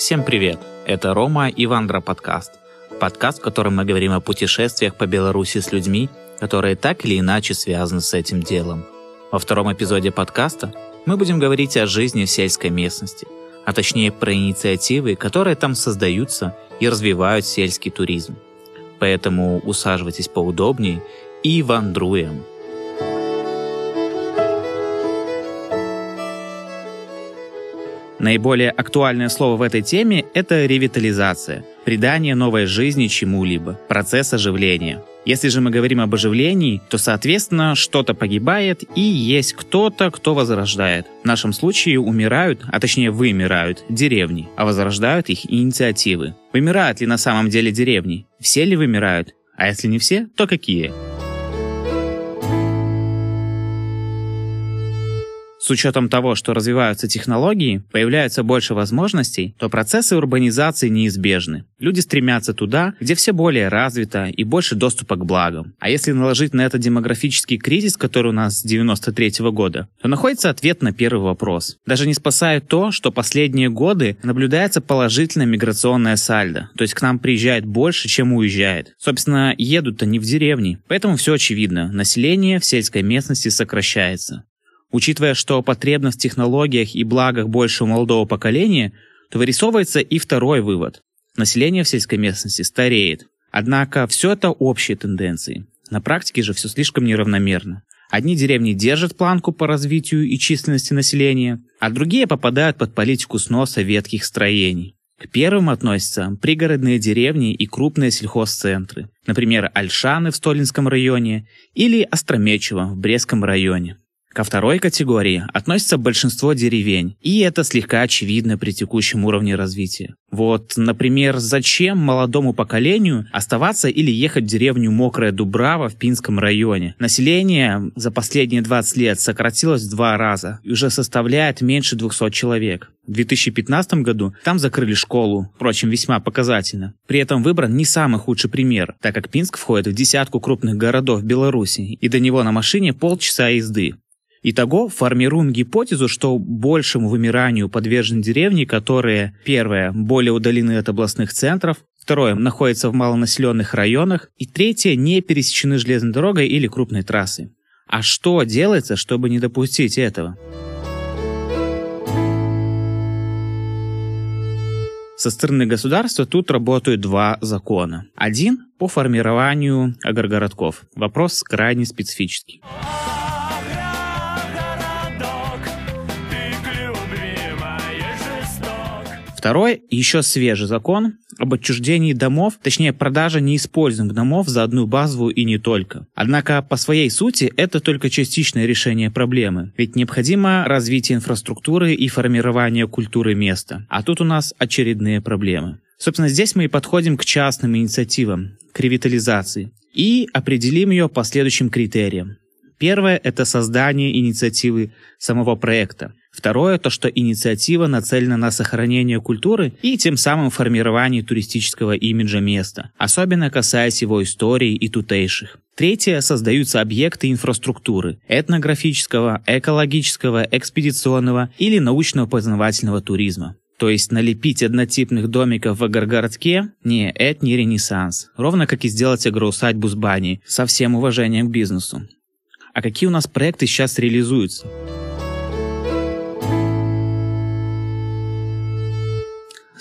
Всем привет! Это Рома и Вандра подкаст. Подкаст, в котором мы говорим о путешествиях по Беларуси с людьми, которые так или иначе связаны с этим делом. Во втором эпизоде подкаста мы будем говорить о жизни в сельской местности, а точнее про инициативы, которые там создаются и развивают сельский туризм. Поэтому усаживайтесь поудобнее и вандруем. Наиболее актуальное слово в этой теме – это ревитализация, придание новой жизни чему-либо, процесс оживления. Если же мы говорим об оживлении, то, соответственно, что-то погибает и есть кто-то, кто возрождает. В нашем случае умирают, а точнее вымирают, деревни, а возрождают их инициативы. Вымирают ли на самом деле деревни? Все ли вымирают? А если не все, то какие? С учетом того, что развиваются технологии, появляется больше возможностей, то процессы урбанизации неизбежны. Люди стремятся туда, где все более развито и больше доступа к благам. А если наложить на это демографический кризис, который у нас с 93 -го года, то находится ответ на первый вопрос. Даже не спасает то, что последние годы наблюдается положительная миграционная сальдо, то есть к нам приезжает больше, чем уезжает. Собственно, едут-то не в деревни, поэтому все очевидно, население в сельской местности сокращается. Учитывая, что потребность в технологиях и благах больше у молодого поколения, то вырисовывается и второй вывод. Население в сельской местности стареет. Однако все это общие тенденции. На практике же все слишком неравномерно. Одни деревни держат планку по развитию и численности населения, а другие попадают под политику сноса ветких строений. К первым относятся пригородные деревни и крупные сельхозцентры, например, Альшаны в Столинском районе или Остромечево в Брестском районе. Ко второй категории относится большинство деревень, и это слегка очевидно при текущем уровне развития. Вот, например, зачем молодому поколению оставаться или ехать в деревню Мокрая Дубрава в Пинском районе? Население за последние 20 лет сократилось в два раза и уже составляет меньше 200 человек. В 2015 году там закрыли школу, впрочем, весьма показательно. При этом выбран не самый худший пример, так как Пинск входит в десятку крупных городов Беларуси, и до него на машине полчаса езды. Итого формируем гипотезу, что большему вымиранию подвержены деревни, которые, первое, более удалены от областных центров, второе, находятся в малонаселенных районах, и третье, не пересечены железной дорогой или крупной трассой. А что делается, чтобы не допустить этого? Со стороны государства тут работают два закона. Один по формированию агрогородков. Вопрос крайне специфический. Второй, еще свежий закон об отчуждении домов, точнее продаже неиспользуемых домов за одну базовую и не только. Однако по своей сути это только частичное решение проблемы, ведь необходимо развитие инфраструктуры и формирование культуры места. А тут у нас очередные проблемы. Собственно, здесь мы и подходим к частным инициативам, к ревитализации, и определим ее по следующим критериям. Первое – это создание инициативы самого проекта. Второе, то что инициатива нацелена на сохранение культуры и тем самым формирование туристического имиджа места, особенно касаясь его истории и тутейших. Третье, создаются объекты инфраструктуры – этнографического, экологического, экспедиционного или научно-познавательного туризма. То есть налепить однотипных домиков в агрогородке – не, это не ренессанс. Ровно как и сделать агроусадьбу с баней, со всем уважением к бизнесу. А какие у нас проекты сейчас реализуются?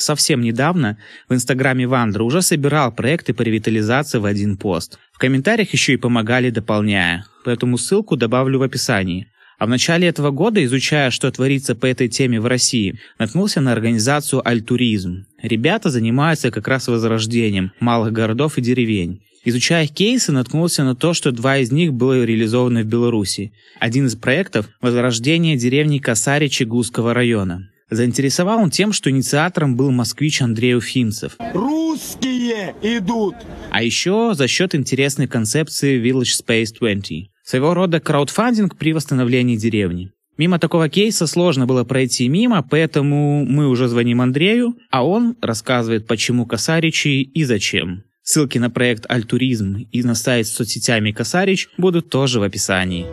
совсем недавно в инстаграме Вандра уже собирал проекты по ревитализации в один пост. В комментариях еще и помогали дополняя, поэтому ссылку добавлю в описании. А в начале этого года, изучая, что творится по этой теме в России, наткнулся на организацию «Альтуризм». Ребята занимаются как раз возрождением малых городов и деревень. Изучая их кейсы, наткнулся на то, что два из них были реализованы в Беларуси. Один из проектов – возрождение деревни Косаричи Гусского района. Заинтересовал он тем, что инициатором был москвич Андрей Уфимцев. Русские идут! А еще за счет интересной концепции Village Space 20. Своего рода краудфандинг при восстановлении деревни. Мимо такого кейса сложно было пройти мимо, поэтому мы уже звоним Андрею, а он рассказывает, почему Косаричи и зачем. Ссылки на проект Альтуризм и на сайт с соцсетями Косарич будут тоже в описании.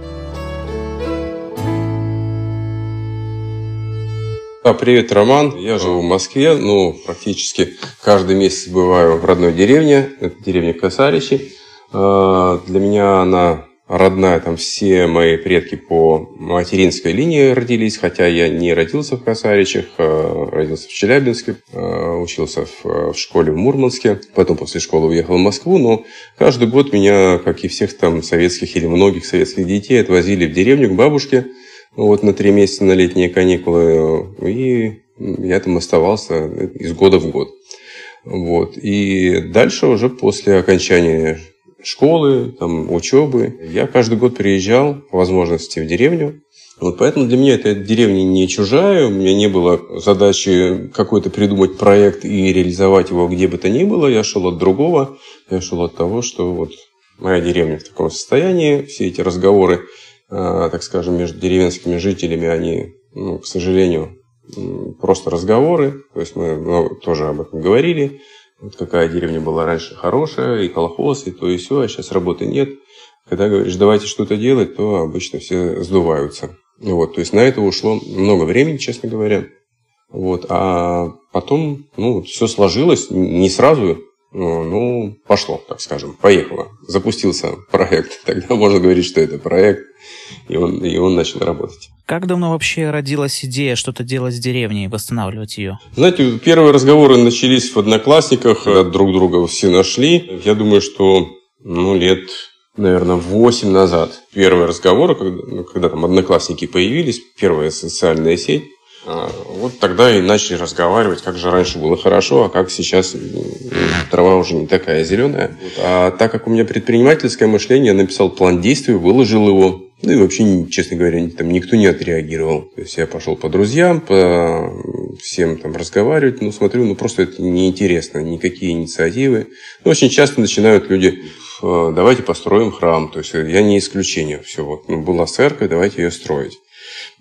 Да, привет, Роман. Я живу в Москве, ну, практически каждый месяц бываю в родной деревне. Это деревня Косаричи. А, для меня она родная, там все мои предки по материнской линии родились, хотя я не родился в Косаричах, а родился в Челябинске, а, учился в, в школе в Мурманске, потом после школы уехал в Москву, но каждый год меня, как и всех там советских или многих советских детей, отвозили в деревню к бабушке, вот на три месяца на летние каникулы, и я там оставался из года в год. Вот. И дальше уже после окончания школы, там, учебы. Я каждый год приезжал по возможности в деревню. Вот поэтому для меня эта деревня не чужая, у меня не было задачи какой-то придумать проект и реализовать его где бы то ни было. Я шел от другого, я шел от того, что вот моя деревня в таком состоянии, все эти разговоры, э, так скажем, между деревенскими жителями, они, ну, к сожалению, просто разговоры. То есть мы ну, тоже об этом говорили. Вот какая деревня была раньше хорошая, и колхоз, и то, и все, а сейчас работы нет. Когда говоришь, давайте что-то делать, то обычно все сдуваются. Вот, то есть на это ушло много времени, честно говоря. Вот, а потом, ну, все сложилось не сразу, ну, пошло, так скажем, поехало. Запустился проект. Тогда можно говорить, что это проект, и он, и он начал работать. Как давно вообще родилась идея что-то делать с деревней, восстанавливать ее? Знаете, первые разговоры начались в Одноклассниках, друг друга все нашли. Я думаю, что ну, лет наверное, 8 назад. Первые разговоры, когда, ну, когда там одноклассники появились, первая социальная сеть, вот тогда и начали разговаривать, как же раньше было хорошо, а как сейчас трава уже не такая зеленая. А так как у меня предпринимательское мышление, я написал план действий, выложил его, ну и вообще, честно говоря, там никто не отреагировал. То есть я пошел по друзьям, по всем там разговаривать, ну смотрю, ну просто это неинтересно, никакие инициативы. Ну, очень часто начинают люди, давайте построим храм. То есть я не исключение. Все, вот ну, была церковь, давайте ее строить.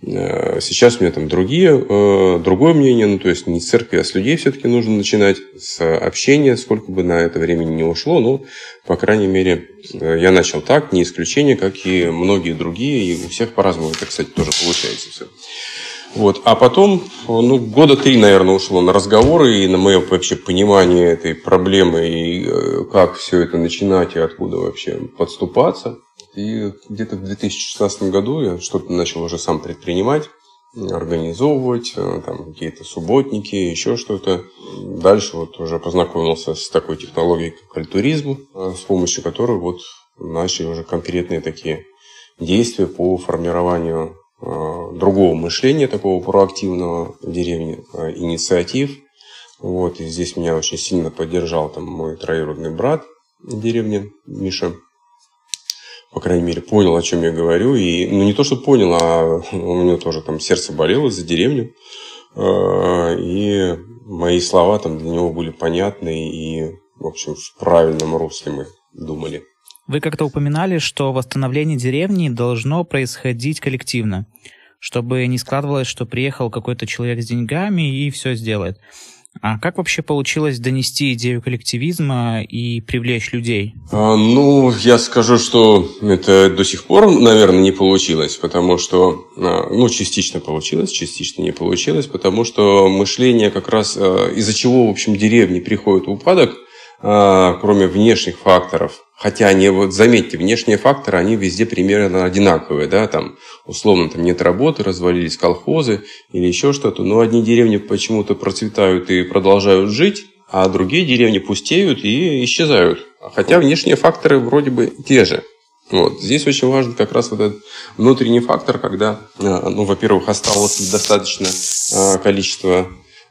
Э, сейчас у меня там другие, э, другое мнение, ну, то есть не с церкви, а с людей все-таки нужно начинать, с общения, сколько бы на это времени не ушло, но, по крайней мере, э, я начал так, не исключение, как и многие другие, и у всех по-разному это, кстати, тоже получается все. Вот. А потом, ну, года три, наверное, ушло на разговоры и на мое вообще понимание этой проблемы, и как все это начинать, и откуда вообще подступаться. И где-то в 2016 году я что-то начал уже сам предпринимать, организовывать, э, там какие-то субботники, еще что-то. Дальше вот уже познакомился с такой технологией, как альтуризм, э, с помощью которой вот начали уже конкретные такие действия по формированию э, другого мышления, такого проактивного в деревне, инициатив. Вот, и здесь меня очень сильно поддержал там мой троюродный брат в деревне, Миша по крайней мере, понял, о чем я говорю. И, ну, не то, что понял, а у него тоже там сердце болело за деревню. Э, и мои слова там для него были понятны и, в общем, в правильном русле мы думали. Вы как-то упоминали, что восстановление деревни должно происходить коллективно, чтобы не складывалось, что приехал какой-то человек с деньгами и все сделает. А как вообще получилось донести идею коллективизма и привлечь людей? А, ну, я скажу, что это до сих пор, наверное, не получилось, потому что, а, ну, частично получилось, частично не получилось, потому что мышление как раз, а, из-за чего, в общем, деревни приходят в упадок, а, кроме внешних факторов, Хотя они, вот заметьте, внешние факторы, они везде примерно одинаковые, да, там, условно, там нет работы, развалились колхозы или еще что-то, но одни деревни почему-то процветают и продолжают жить, а другие деревни пустеют и исчезают. Хотя внешние факторы вроде бы те же. Вот. Здесь очень важен как раз вот этот внутренний фактор, когда, э, ну, во-первых, осталось достаточно э, количество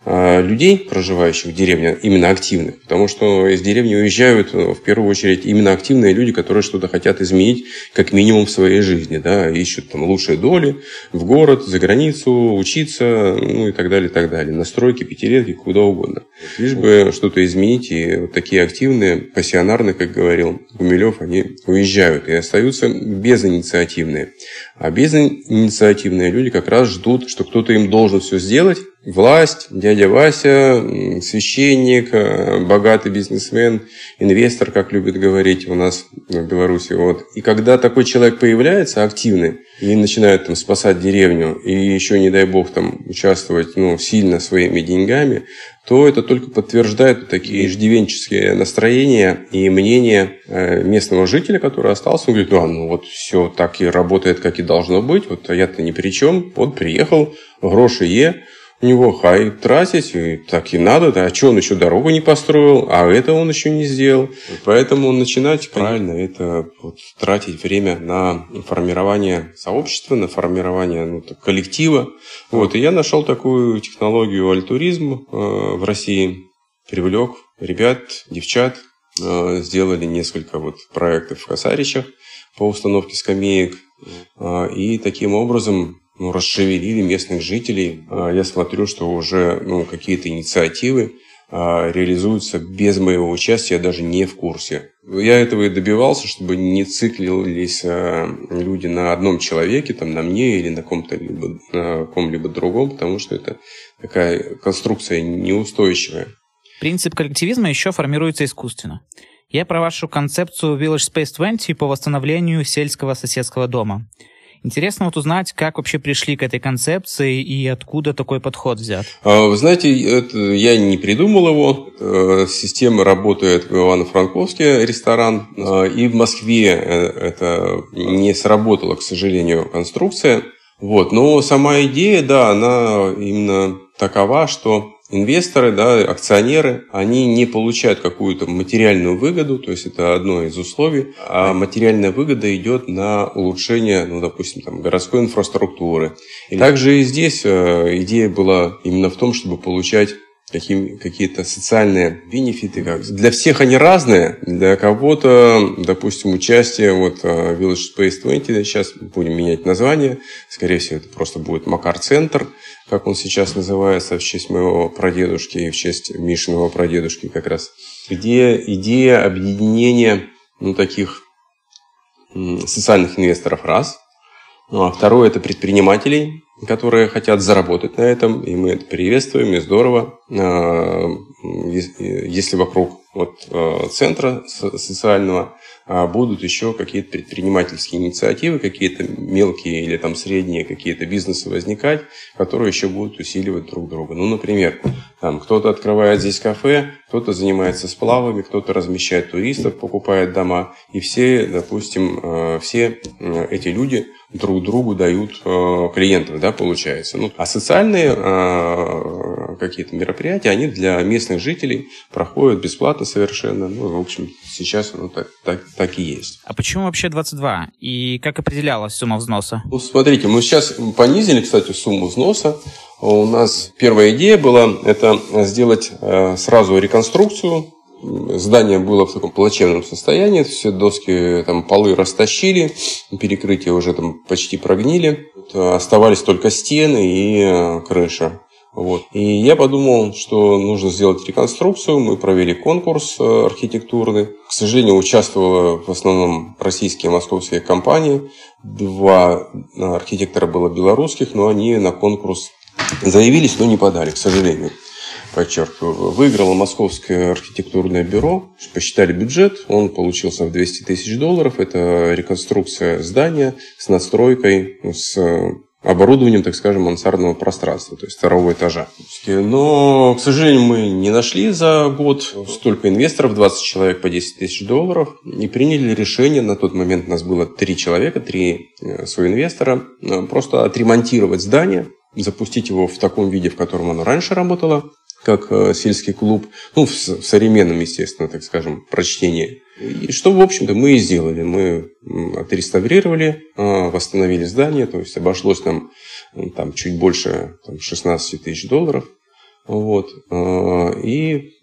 людей, проживающих в деревне, именно активных. Потому что из деревни уезжают э, в первую очередь именно активные люди, которые что-то хотят изменить как минимум в своей жизни. Да, ищут там лучшие доли в город, за границу, учиться, ну и так далее, и так далее. Настройки, пятилетки, куда угодно. Лишь бы что-то изменить. И вот такие активные, пассионарные, как говорил Гумилев, они уезжают и остаются безинициативные. А безинициативные люди как раз ждут, что кто-то им должен все сделать. Власть, дядя Вася, священник, э, богатый бизнесмен, инвестор, как любят говорить у нас в Беларуси. Вот. И когда такой человек появляется активный и начинает там, спасать деревню, и еще, не дай бог, там, участвовать ну, сильно своими деньгами, то это только подтверждает такие иждивенческие настроения и мнения э, местного жителя, который остался. Он говорит, а, ну вот все так и работает, как и должно быть, вот я-то ни при чем, вот приехал, гроши е, у него хай тратить, и так и надо, да, а что он еще дорогу не построил, а это он еще не сделал. Поэтому начинать правильно это вот, тратить время на формирование сообщества, на формирование ну, коллектива. Вот, и я нашел такую технологию альтуризм э, в России, привлек ребят, девчат, э, сделали несколько вот проектов в Косаричах по установке скамеек. Э, и таким образом ну, расшевелили местных жителей. А, я смотрю, что уже ну, какие-то инициативы а, реализуются без моего участия, я даже не в курсе. Я этого и добивался, чтобы не циклились а, люди на одном человеке, там, на мне или на ком-то либо, на ком-либо другом, потому что это такая конструкция неустойчивая. Принцип коллективизма еще формируется искусственно. Я про вашу концепцию Village Space 20 по восстановлению сельского соседского дома – Интересно вот узнать, как вообще пришли к этой концепции и откуда такой подход взят. А, вы знаете, это, я не придумал его. Система работает в Ивано-Франковске, ресторан. А, и в Москве э, это не сработала, к сожалению, конструкция. Вот. Но сама идея, да, она именно такова, что инвесторы, да, акционеры, они не получают какую-то материальную выгоду, то есть это одно из условий, а материальная выгода идет на улучшение, ну, допустим, там, городской инфраструктуры. И также и здесь э, идея была именно в том, чтобы получать какие-то социальные бенефиты. Для всех они разные. Для кого-то, допустим, участие вот э, Village Space 20, сейчас будем менять название, скорее всего, это просто будет Макар-центр, как он сейчас называется, в честь моего прадедушки и в честь Мишиного прадедушки как раз, где идея объединения ну, таких социальных инвесторов раз, ну, а второе – это предпринимателей, которые хотят заработать на этом, и мы это приветствуем, и здорово. А, если вокруг вот, а, центра социального а будут еще какие-то предпринимательские инициативы, какие-то мелкие или там средние какие-то бизнесы возникать, которые еще будут усиливать друг друга. Ну, например, там кто-то открывает здесь кафе, кто-то занимается сплавами, кто-то размещает туристов, покупает дома, и все, допустим, э, все э, эти люди друг другу дают э, клиентов, да, получается. Ну, а социальные какие-то мероприятия, они для местных жителей проходят бесплатно совершенно. Ну, в общем, сейчас оно так, так, так и есть. А почему вообще 22? И как определялась сумма взноса? Ну, смотрите, мы сейчас понизили, кстати, сумму взноса. У нас первая идея была это сделать э, сразу реконструкцию Здание было в таком плачевном состоянии, все доски, там, полы растащили, перекрытия уже там почти прогнили. Оставались только стены и э, крыша. Вот. И я подумал, что нужно сделать реконструкцию. Мы провели конкурс э, архитектурный. К сожалению, участвовала в основном российские московские компании. Два архитектора было белорусских, но они на конкурс заявились, но не подали, к сожалению. Подчеркиваю, выиграло Московское архитектурное бюро, посчитали бюджет, он получился в 200 тысяч долларов. Это реконструкция здания с надстройкой, с оборудованием, так скажем, мансардного пространства, то есть второго этажа. Но, к сожалению, мы не нашли за год столько инвесторов, 20 человек по 10 тысяч долларов, и приняли решение, на тот момент у нас было 3 человека, 3 э, соинвестора, э, просто отремонтировать здание, запустить его в таком виде, в котором оно раньше работало, как э, сельский клуб, ну, в современном, естественно, так скажем, прочтении. И что, в общем-то, мы и сделали. Мы отреставрировали, а, восстановили здание, то есть обошлось нам там, чуть больше там, 16 тысяч долларов. Вот. А, и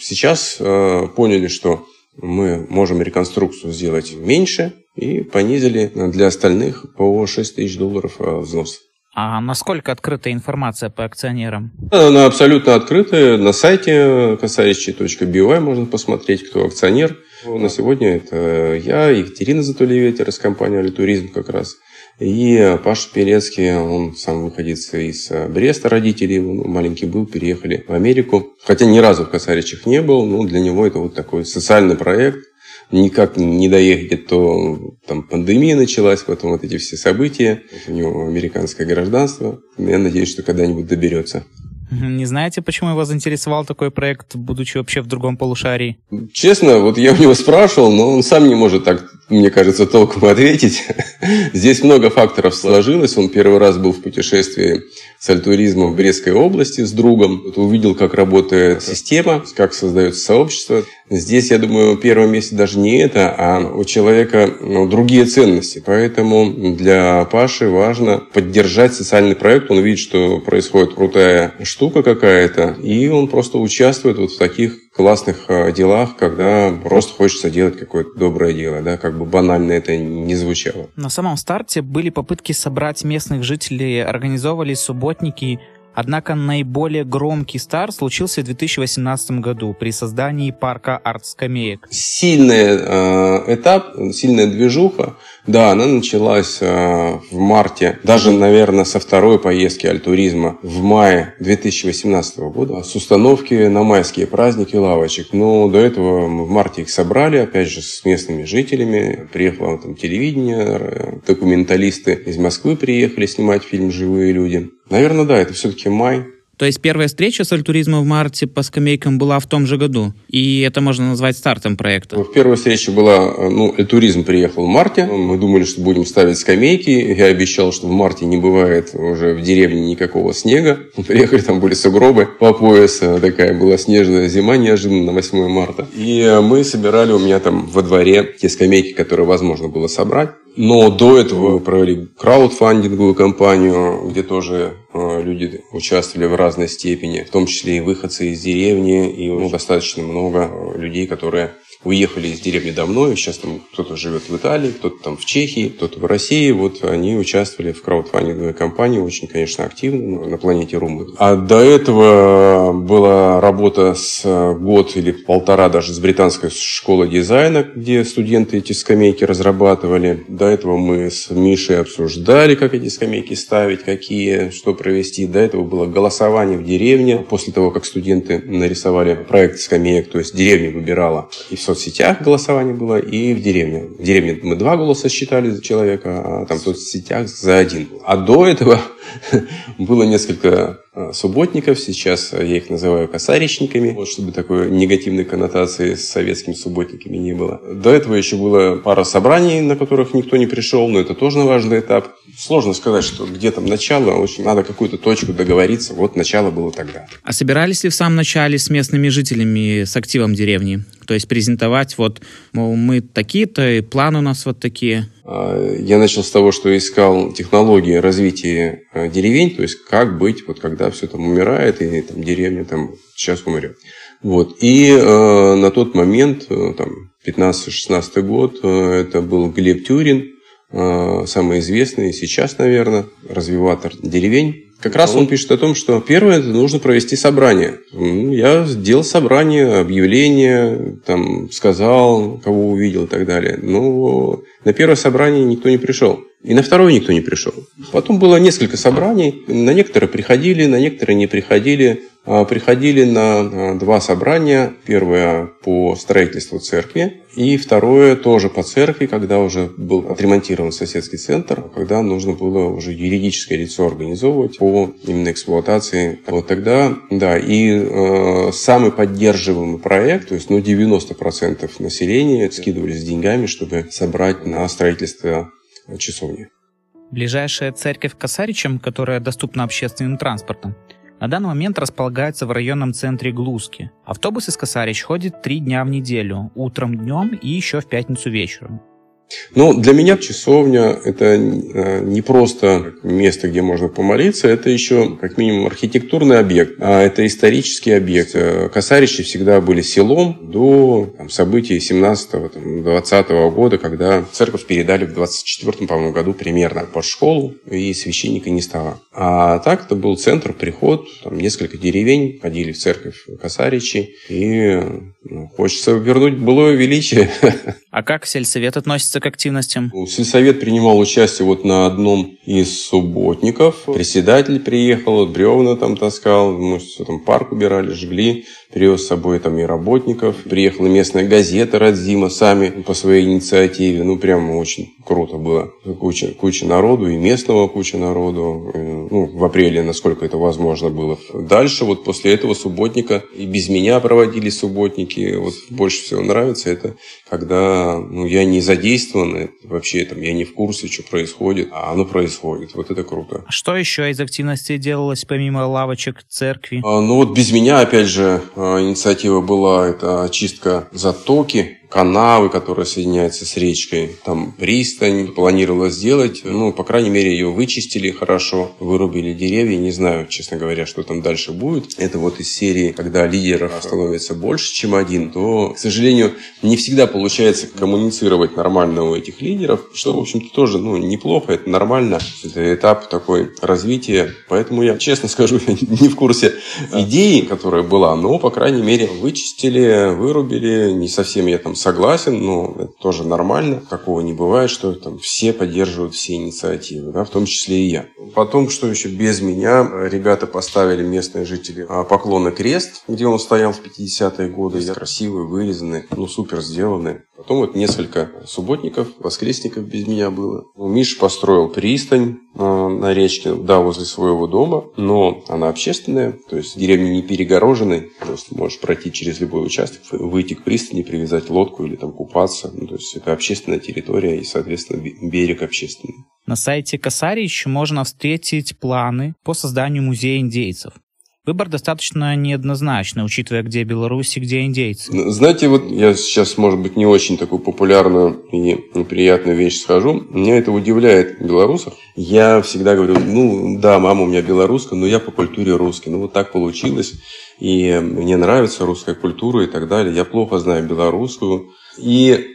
сейчас а, поняли, что мы можем реконструкцию сделать меньше и понизили для остальных по 6 тысяч долларов взнос. А насколько открыта информация по акционерам? Она абсолютно открытая. На сайте косаричи.by можно посмотреть, кто акционер. На сегодня это я, Екатерина Затулеветер из компании «Алитуризм» как раз. И Паша Пелецкий, он сам выходец из Бреста, родители его, ну, маленький был, переехали в Америку. Хотя ни разу в Косаричах не был, но для него это вот такой социальный проект. Никак не доехать, то там пандемия началась, потом вот эти все события. У него американское гражданство. Я надеюсь, что когда-нибудь доберется. Не знаете, почему его заинтересовал такой проект, будучи вообще в другом полушарии? Честно, вот я у него спрашивал, но он сам не может так, мне кажется, толком ответить. Здесь много факторов сложилось. Он первый раз был в путешествии с альтуризмом в Брестской области с другом. Увидел, как работает система, как создается сообщество. Здесь, я думаю, первое место даже не это, а у человека ну, другие ценности. Поэтому для Паши важно поддержать социальный проект. Он видит, что происходит крутая штука какая-то, и он просто участвует вот в таких классных э, делах, когда просто хочется делать какое-то доброе дело, да, как бы банально это не звучало. На самом старте были попытки собрать местных жителей, организовывали субботники, Однако наиболее громкий старт случился в 2018 году при создании парка арт-скамеек. Сильный э, этап, сильная движуха, да, она началась э, в марте, даже, наверное, со второй поездки альтуризма в мае 2018 года с установки на майские праздники лавочек. Но до этого мы в марте их собрали, опять же, с местными жителями. Приехало там телевидение, документалисты из Москвы приехали снимать фильм «Живые люди». Наверное, да, это все-таки май. То есть первая встреча с альтуризмом в марте по скамейкам была в том же году, и это можно назвать стартом проекта. Ну, первая встреча была, ну, альтуризм приехал в марте, мы думали, что будем ставить скамейки, я обещал, что в марте не бывает уже в деревне никакого снега, приехали, там были сугробы по пояс, такая была снежная зима неожиданно на 8 марта, и мы собирали у меня там во дворе те скамейки, которые возможно было собрать, но до этого провели краудфандинговую кампанию, где тоже э, люди участвовали в разной степени, в том числе и выходцы из деревни, и ну, достаточно много э, людей, которые уехали из деревни давно, и сейчас там кто-то живет в Италии, кто-то там в Чехии, кто-то в России. Вот они участвовали в краудфандинговой кампании очень, конечно, активно на планете Румы. А до этого была работа с год или полтора даже с британской школой дизайна, где студенты эти скамейки разрабатывали. До этого мы с Мишей обсуждали, как эти скамейки ставить, какие, что провести. До этого было голосование в деревне. После того, как студенты нарисовали проект скамеек, то есть деревня выбирала и все соцсетях голосование было и в деревне. В деревне мы два голоса считали за человека, а там в соцсетях за один. А до этого было несколько а, субботников, сейчас я их называю косаричниками, вот, чтобы такой негативной коннотации с советскими субботниками не было. До этого еще было пара собраний, на которых никто не пришел, но это тоже важный этап. Сложно сказать, что где там начало, очень надо какую-то точку договориться, вот начало было тогда. А собирались ли в самом начале с местными жителями, с активом деревни? То есть презентовать вот, мол, мы такие-то, и планы у нас вот такие? А, я начал с того, что искал технологии развития а, деревень, то есть как быть, вот когда все там умирает, и там деревня там сейчас умрет. Вот. И э, на тот момент, э, там, 15-16 год, э, это был Глеб Тюрин, самый известный сейчас, наверное, развиватор деревень. Как раз он пишет о том, что первое, это нужно провести собрание. Я сделал собрание, объявление, там, сказал, кого увидел и так далее. Но на первое собрание никто не пришел. И на второе никто не пришел. Потом было несколько собраний. На некоторые приходили, на некоторые не приходили. А, приходили на а, два собрания. Первое по строительству церкви. И второе тоже по церкви, когда уже был отремонтирован соседский центр, когда нужно было уже юридическое лицо организовывать по именно эксплуатации. Вот тогда, да, и э, самый поддерживаемый проект, то есть ну, 90% населения скидывались деньгами, чтобы собрать на строительство часовни. Ближайшая церковь Косаричем, которая доступна общественным транспортом, на данный момент располагается в районном центре Глузки. Автобус из Косарич ходит три дня в неделю, утром, днем и еще в пятницу вечером. Ну, для меня часовня – это э, не просто место, где можно помолиться, это еще, как минимум, архитектурный объект, а это исторический объект. Э, Косаричи всегда были селом до там, событий 17-20 года, когда церковь передали в 24 по-моему, году примерно под школу, и священника не стало. А так это был центр, приход, там несколько деревень ходили в церковь Косаричи, и ну, хочется вернуть былое величие. А как сельсовет относится к активностям? Ну, сельсовет принимал участие вот на одном из субботников. Председатель приехал, бревна там таскал, мы все там парк убирали, жгли привез с собой там и работников. Приехала местная газета «Радзима» сами по своей инициативе. Ну, прямо очень круто было. Куча, куча народу, и местного куча народу. Ну, в апреле, насколько это возможно было. Дальше, вот после этого субботника, и без меня проводили субботники. Вот больше всего нравится это, когда ну, я не задействован, вообще там я не в курсе, что происходит, а оно происходит. Вот это круто. А что еще из активностей делалось, помимо лавочек, церкви? А, ну, вот без меня, опять же, инициатива была это очистка затоки канавы, которая соединяется с речкой. Там пристань планировалось сделать. Ну, по крайней мере, ее вычистили хорошо, вырубили деревья. Не знаю, честно говоря, что там дальше будет. Это вот из серии, когда лидеров становится больше, чем один, то, к сожалению, не всегда получается коммуницировать нормально у этих лидеров, что, в общем-то, тоже ну, неплохо, это нормально. Это этап такой развития. Поэтому я, честно скажу, не в курсе идеи, которая была, но, по крайней мере, вычистили, вырубили. Не совсем я там согласен, но это тоже нормально. Такого не бывает, что там все поддерживают все инициативы, да, в том числе и я. Потом, что еще без меня, ребята поставили местные жители а, поклонный крест, где он стоял в 50-е годы. Красивый, вырезанный, ну супер сделанный. Потом вот несколько субботников, воскресников без меня было. Ну, Миша построил пристань э, на речке, да, возле своего дома, но она общественная, то есть деревня не перегороженная, просто можешь пройти через любой участок, выйти к пристани, привязать лодку или там купаться. Ну, то есть это общественная территория и, соответственно, берег общественный. На сайте Косарич можно встретить планы по созданию музея индейцев. Выбор достаточно неоднозначный, учитывая, где Беларусь и где индейцы. Знаете, вот я сейчас, может быть, не очень такую популярную и неприятную вещь скажу. Меня это удивляет в белорусах. Я всегда говорю, ну да, мама у меня белоруска, но я по культуре русский. Ну вот так получилось. И мне нравится русская культура и так далее. Я плохо знаю белорусскую. И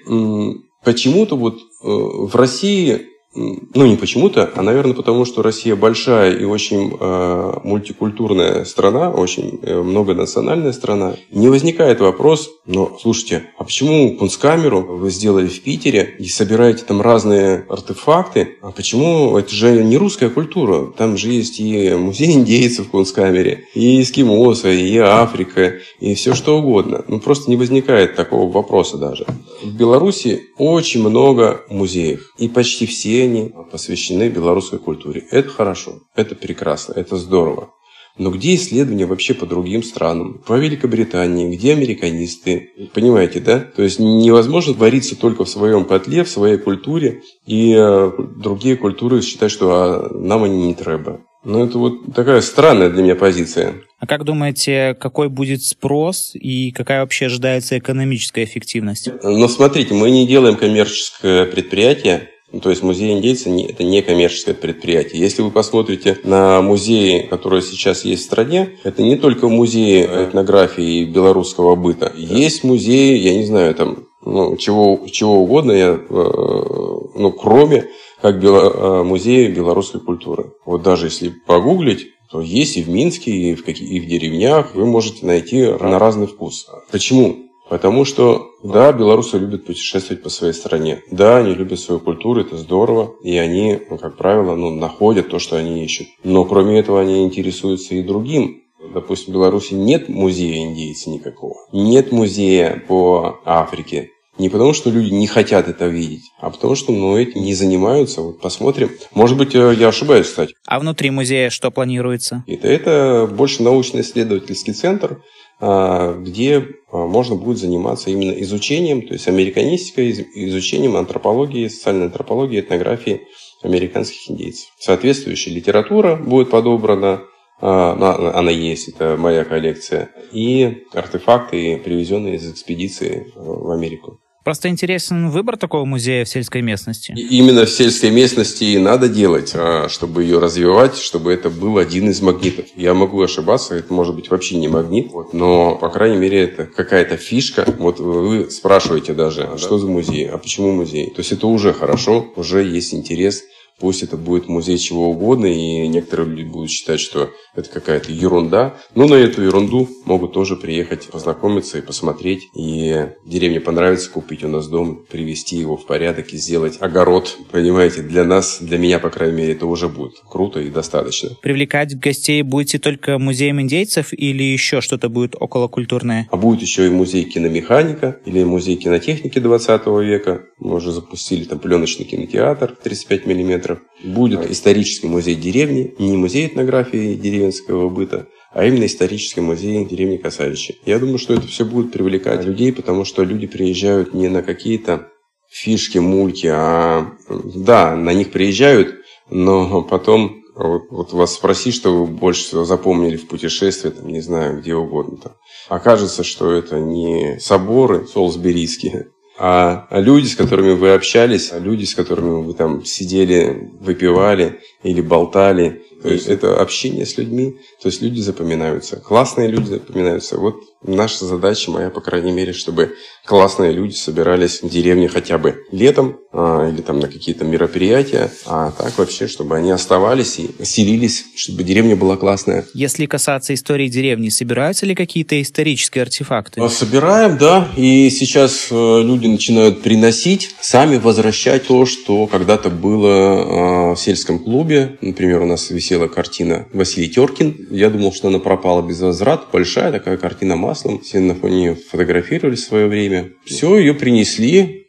почему-то вот э, в России ну, не почему-то, а, наверное, потому что Россия большая и очень э, мультикультурная страна, очень э, многонациональная страна. Не возникает вопрос, но, слушайте, а почему кунсткамеру вы сделали в Питере и собираете там разные артефакты? А почему это же не русская культура? Там же есть и музей индейцев в кунсткамере, и эскимосы, и Африка, и все что угодно. Ну, просто не возникает такого вопроса даже. В Беларуси очень много музеев, и почти все они посвящены белорусской культуре. Это хорошо, это прекрасно, это здорово. Но где исследования вообще по другим странам? По Великобритании, где американисты? Понимаете, да? То есть невозможно вариться только в своем котле, в своей культуре, и э, другие культуры считать, что а, нам они не треба. Ну, это вот такая странная для меня позиция. А как думаете, какой будет спрос и какая вообще ожидается экономическая эффективность? Ну, смотрите, мы не делаем коммерческое предприятие, ну, то есть музей индейца – это не коммерческое предприятие. Если вы посмотрите на музеи, которые сейчас есть в стране, это не только музеи этнографии и белорусского быта. Есть музеи, я не знаю, там, ну, чего, чего угодно, я, э, ну, кроме как бело, э, музея белорусской культуры. Вот даже если погуглить, то есть и в Минске, и в, каких, и в деревнях вы можете найти на разный вкус. Почему? Потому что, да, белорусы любят путешествовать по своей стране. Да, они любят свою культуру, это здорово. И они, ну, как правило, ну, находят то, что они ищут. Но кроме этого они интересуются и другим. Допустим, в Беларуси нет музея индейца никакого. Нет музея по Африке. Не потому, что люди не хотят это видеть, а потому, что ну, этим не занимаются. Вот посмотрим. Может быть, э, я ошибаюсь, кстати. А внутри музея что планируется? Это, это больше научно-исследовательский центр, где а, можно будет заниматься именно изучением, то есть американистикой, изучением антропологии, социальной антропологии, этнографии американских индейцев. Соответствующая литература будет подобрана, а, она есть, это моя коллекция, и артефакты, привезенные из экспедиции в Америку. Просто интересен выбор такого музея в сельской местности. И именно в сельской местности и надо делать, а, чтобы ее развивать, чтобы это был один из магнитов. Я могу ошибаться, это может быть вообще не магнит, но, по крайней мере, это какая-то фишка. Вот вы спрашиваете даже, а что за музей, а почему музей? То есть это уже хорошо, уже есть интерес Пусть это будет музей чего угодно, и некоторые люди будут считать, что это какая-то ерунда. Но на эту ерунду могут тоже приехать, познакомиться и посмотреть. И деревне понравится купить у нас дом, привести его в порядок и сделать огород. Понимаете, для нас, для меня, по крайней мере, это уже будет круто и достаточно. Привлекать гостей будете только музеем индейцев или еще что-то будет околокультурное? А будет еще и музей киномеханика или музей кинотехники 20 века. Мы уже запустили там пленочный кинотеатр 35 миллиметров метров. Будет исторический музей деревни, не музей этнографии деревенского быта, а именно исторический музей деревни Касаричи. Я думаю, что это все будет привлекать людей, потому что люди приезжают не на какие-то фишки, мульки, а да, на них приезжают, но потом вот, вот вас спроси, что вы больше всего запомнили в путешествии, там, не знаю, где угодно. Там. Окажется, что это не соборы солсберийские, а, люди, с которыми вы общались, а люди, с которыми вы там сидели, выпивали или болтали, то есть это общение с людьми, то есть люди запоминаются, классные люди запоминаются. Вот наша задача моя, по крайней мере, чтобы классные люди собирались в деревне хотя бы летом а, или там на какие-то мероприятия, а так вообще, чтобы они оставались и селились, чтобы деревня была классная. Если касаться истории деревни, собираются ли какие-то исторические артефакты? А, собираем, да, и сейчас э, люди начинают приносить, сами возвращать то, что когда-то было а, в сельском клубе. Например, у нас висела картина Василий Теркин. Я думал, что она пропала без возврата. Большая такая картина маслом. Все на фоне фотографировали в свое время. Все, ее принесли,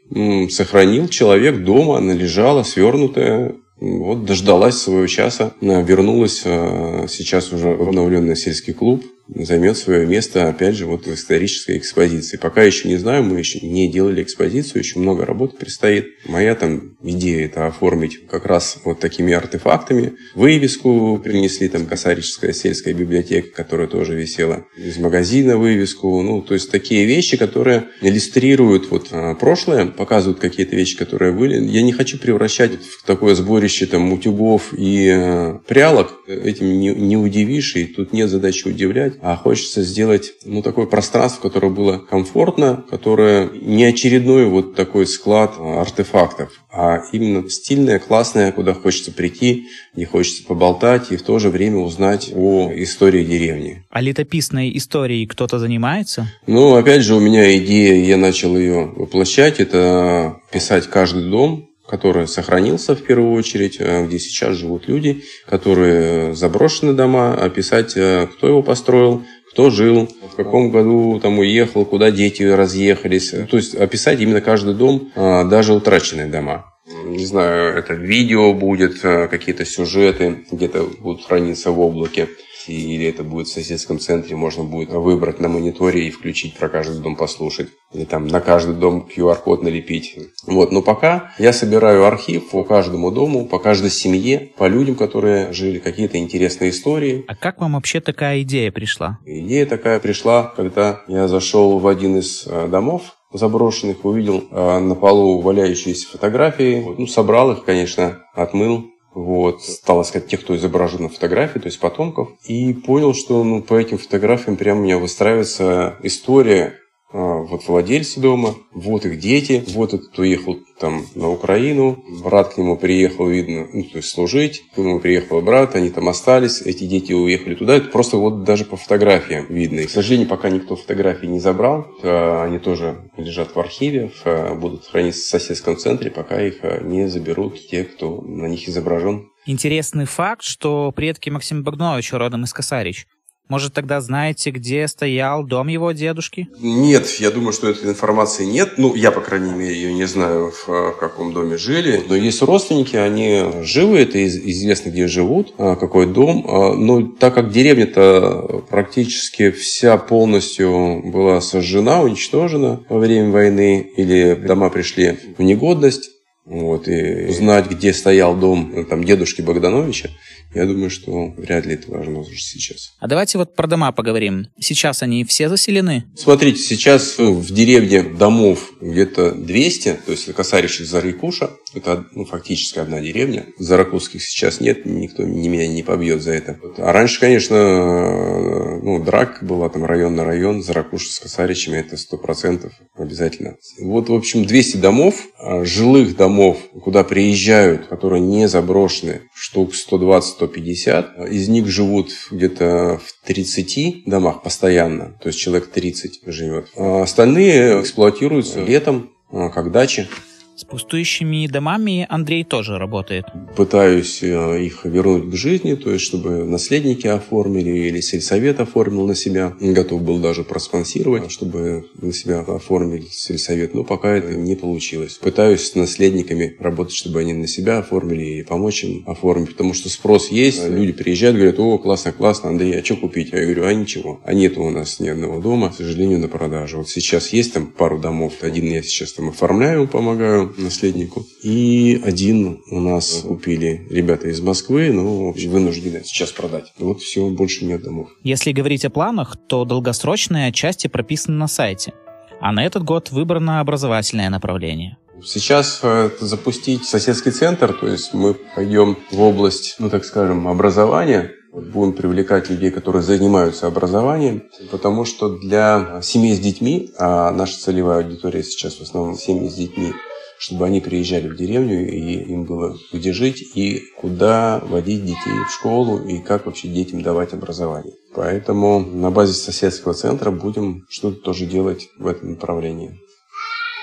сохранил человек дома, она лежала свернутая. Вот дождалась своего часа, вернулась а, сейчас уже в обновленный сельский клуб займет свое место, опять же, вот в исторической экспозиции. Пока еще не знаю, мы еще не делали экспозицию, еще много работы предстоит. Моя там идея это оформить как раз вот такими артефактами. Вывеску принесли, там, Косарическая сельская библиотека, которая тоже висела. Из магазина вывеску. Ну, то есть такие вещи, которые иллюстрируют вот а, прошлое, показывают какие-то вещи, которые были. Я не хочу превращать в такое сборище там утюгов и э, прялок. Этим не, не удивишь, и тут нет задачи удивлять а хочется сделать ну, такое пространство, которое было комфортно, которое не очередной вот такой склад артефактов, а именно стильное, классное, куда хочется прийти, где хочется поболтать и в то же время узнать о истории деревни. А летописной историей кто-то занимается? Ну, опять же, у меня идея, я начал ее воплощать, это писать каждый дом, который сохранился в первую очередь, э, где сейчас живут люди, которые заброшены дома, описать, э, кто его построил, кто жил, в каком году там уехал, куда дети разъехались. То есть описать именно каждый дом, э, даже утраченные дома. Не знаю, это видео будет, какие-то сюжеты где-то будут храниться в облаке или это будет в соседском центре, можно будет выбрать на мониторе и включить про каждый дом послушать. Или там на каждый дом QR-код налепить. Вот, но пока я собираю архив по каждому дому, по каждой семье, по людям, которые жили, какие-то интересные истории. А как вам вообще такая идея пришла? Идея такая пришла, когда я зашел в один из э, домов, заброшенных, увидел э, на полу валяющиеся фотографии, ну, собрал их, конечно, отмыл, вот, стал искать тех, кто изображен на фотографии, то есть потомков, и понял, что ну, по этим фотографиям прямо у меня выстраивается история вот владельцы дома, вот их дети, вот этот уехал там на Украину, брат к нему приехал, видно, ну, то есть служить, к нему приехал брат, они там остались, эти дети уехали туда, это просто вот даже по фотографиям видно. И, к сожалению, пока никто фотографии не забрал, они тоже лежат в архиве, будут храниться в соседском центре, пока их а, не заберут те, кто на них изображен. Интересный факт, что предки Максима Багновича родом из Косарич. Может, тогда знаете, где стоял дом его дедушки? Нет, я думаю, что этой информации нет. Ну, я, по крайней мере, ее не знаю, в, в каком доме жили. Но есть родственники, они живы, это известно, где живут, а, какой дом. А, но так как деревня-то практически вся полностью была сожжена, уничтожена во время войны, или дома пришли в негодность, вот, и узнать, где стоял дом там, дедушки Богдановича, я думаю, что вряд ли это важно уже сейчас. А давайте вот про дома поговорим. Сейчас они все заселены? Смотрите, сейчас ну, в деревне домов где-то 200, то есть Косарич из Зарыкуша. Это ну, фактически одна деревня. Заракузских сейчас нет, никто ни меня не побьет за это. А раньше, конечно, ну, ну, драк была там район на район, Заракуша с Косаричами, это сто процентов обязательно. Вот, в общем, 200 домов, а, жилых домов, куда приезжают, которые не заброшены, штук 120-150. Из них живут где-то в 30 домах постоянно, то есть человек 30 живет. А остальные эксплуатируются летом, а, как дачи. С пустующими домами Андрей тоже работает. Пытаюсь э, их вернуть к жизни, то есть чтобы наследники оформили или сельсовет оформил на себя. Готов был даже проспонсировать, чтобы на себя оформили сельсовет, но пока это не получилось. Пытаюсь с наследниками работать, чтобы они на себя оформили и помочь им оформить, потому что спрос есть. Люди приезжают, говорят, о, классно, классно, Андрей, а что купить? Я говорю, а ничего. А нет у нас ни одного дома, к сожалению, на продажу. Вот сейчас есть там пару домов, один я сейчас там оформляю, помогаю, наследнику. И один у нас купили ребята из Москвы, но вынуждены сейчас продать. Вот все, больше нет домов. Если говорить о планах, то долгосрочные части прописаны на сайте. А на этот год выбрано образовательное направление. Сейчас э, запустить соседский центр, то есть мы пойдем в область, ну так скажем, образования, будем привлекать людей, которые занимаются образованием, потому что для семей с детьми, а наша целевая аудитория сейчас в основном семьи с детьми, чтобы они приезжали в деревню, и им было где жить, и куда водить детей в школу, и как вообще детям давать образование. Поэтому на базе соседского центра будем что-то тоже делать в этом направлении.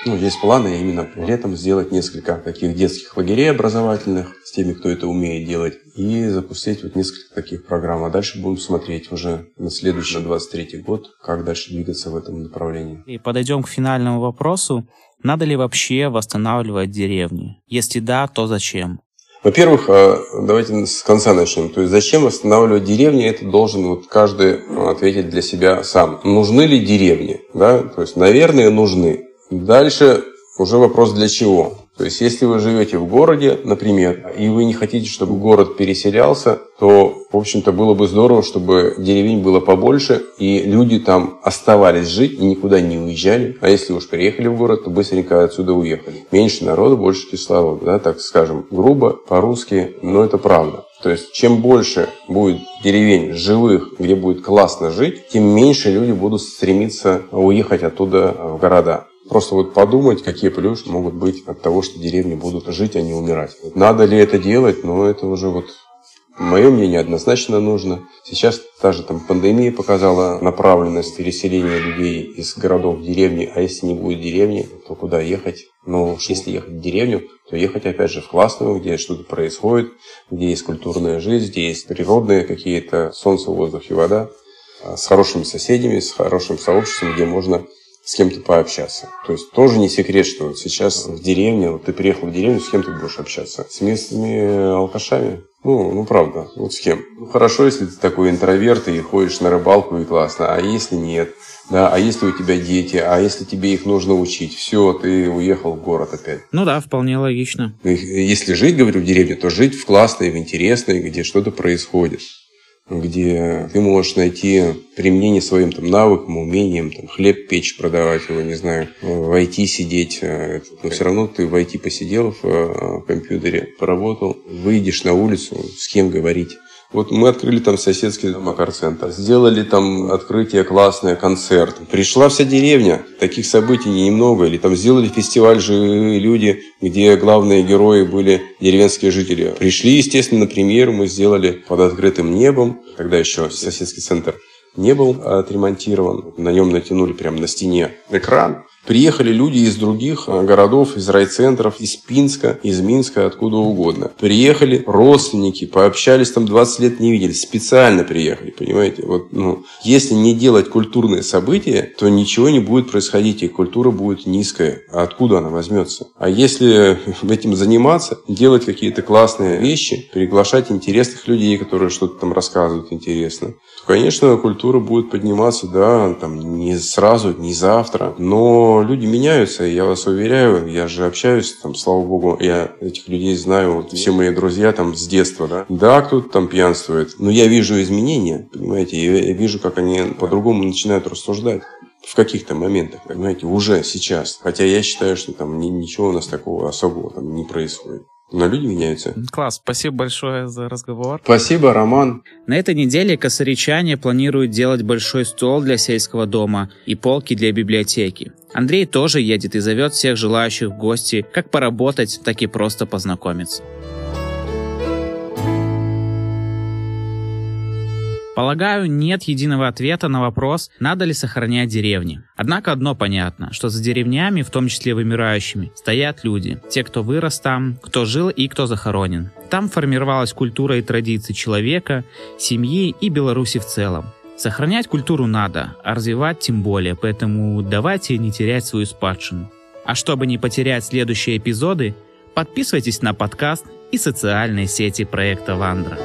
Ну, есть планы именно летом сделать несколько таких детских лагерей образовательных с теми, кто это умеет делать, и запустить вот несколько таких программ. А дальше будем смотреть уже на следующий, на 23 год, как дальше двигаться в этом направлении. И подойдем к финальному вопросу. Надо ли вообще восстанавливать деревни? Если да, то зачем? Во-первых, э, давайте с конца начнем. То есть зачем восстанавливать деревни, это должен вот каждый ответить для себя сам. Нужны ли деревни? Да? То есть, наверное, нужны. Дальше уже вопрос для чего. То есть, если вы живете в городе, например, и вы не хотите, чтобы город переселялся, то, в общем-то, было бы здорово, чтобы деревень было побольше, и люди там оставались жить и никуда не уезжали. А если уж приехали в город, то быстренько отсюда уехали. Меньше народу, больше кислорода, да, так скажем, грубо, по-русски, но это правда. То есть, чем больше будет деревень живых, где будет классно жить, тем меньше люди будут стремиться уехать оттуда в города. Просто вот подумать, какие плюсы могут быть от того, что деревни будут жить, а не умирать. Надо ли это делать? Но это уже вот Мое мнение однозначно нужно. Сейчас та же там пандемия показала направленность переселения людей из городов в деревни, а если не будет деревни, то куда ехать? Но если ехать в деревню, то ехать опять же в классную, где что-то происходит, где есть культурная жизнь, где есть природные какие-то солнце, воздух и вода, а с хорошими соседями, с хорошим сообществом, где можно с кем-то пообщаться. То есть тоже не секрет, что сейчас в деревне, вот ты приехал в деревню, с кем ты будешь общаться? С местными алкашами? Ну, ну правда, вот с кем? Ну хорошо, если ты такой интроверт и ходишь на рыбалку и классно, а если нет? Да, а если у тебя дети, а если тебе их нужно учить, все, ты уехал в город опять. Ну да, вполне логично. Если жить, говорю, в деревне, то жить в классной, в интересной, где что-то происходит где ты можешь найти применение своим там, навыкам, умениям, там, хлеб печь, продавать его, не знаю, в IT сидеть. Э, но все равно ты в IT посидел в э, компьютере, поработал, выйдешь на улицу, с кем говорить. Вот мы открыли там соседский Макар-центр, сделали там открытие классное, концерт. Пришла вся деревня, таких событий немного. Или там сделали фестиваль «Живые люди», где главные герои были деревенские жители. Пришли, естественно, на премьеру мы сделали под открытым небом. Тогда еще соседский центр не был отремонтирован. На нем натянули прямо на стене экран. Приехали люди из других э, городов, из райцентров, из Пинска, из Минска, откуда угодно. Приехали родственники, пообщались там 20 лет не видели, специально приехали, понимаете? Вот, ну, если не делать культурные события, то ничего не будет происходить, и культура будет низкая. А откуда она возьмется? А если этим заниматься, делать какие-то классные вещи, приглашать интересных людей, которые что-то там рассказывают интересно, конечно, культура будет подниматься, да, там не сразу, не завтра, но люди меняются, я вас уверяю, я же общаюсь, там, слава богу, я этих людей знаю, вот все мои друзья там с детства, да. Да, кто-то там пьянствует, но я вижу изменения, понимаете, я, вижу, как они по-другому начинают рассуждать в каких-то моментах, понимаете, уже сейчас. Хотя я считаю, что там ничего у нас такого особого там не происходит. Но люди меняются. Класс, спасибо большое за разговор. Спасибо, Роман. На этой неделе косаричане планируют делать большой стол для сельского дома и полки для библиотеки. Андрей тоже едет и зовет всех желающих в гости как поработать, так и просто познакомиться. Полагаю, нет единого ответа на вопрос, надо ли сохранять деревни. Однако одно понятно, что за деревнями, в том числе вымирающими, стоят люди. Те, кто вырос там, кто жил и кто захоронен. Там формировалась культура и традиции человека, семьи и Беларуси в целом. Сохранять культуру надо, а развивать тем более, поэтому давайте не терять свою спадщину. А чтобы не потерять следующие эпизоды, подписывайтесь на подкаст и социальные сети проекта Вандра.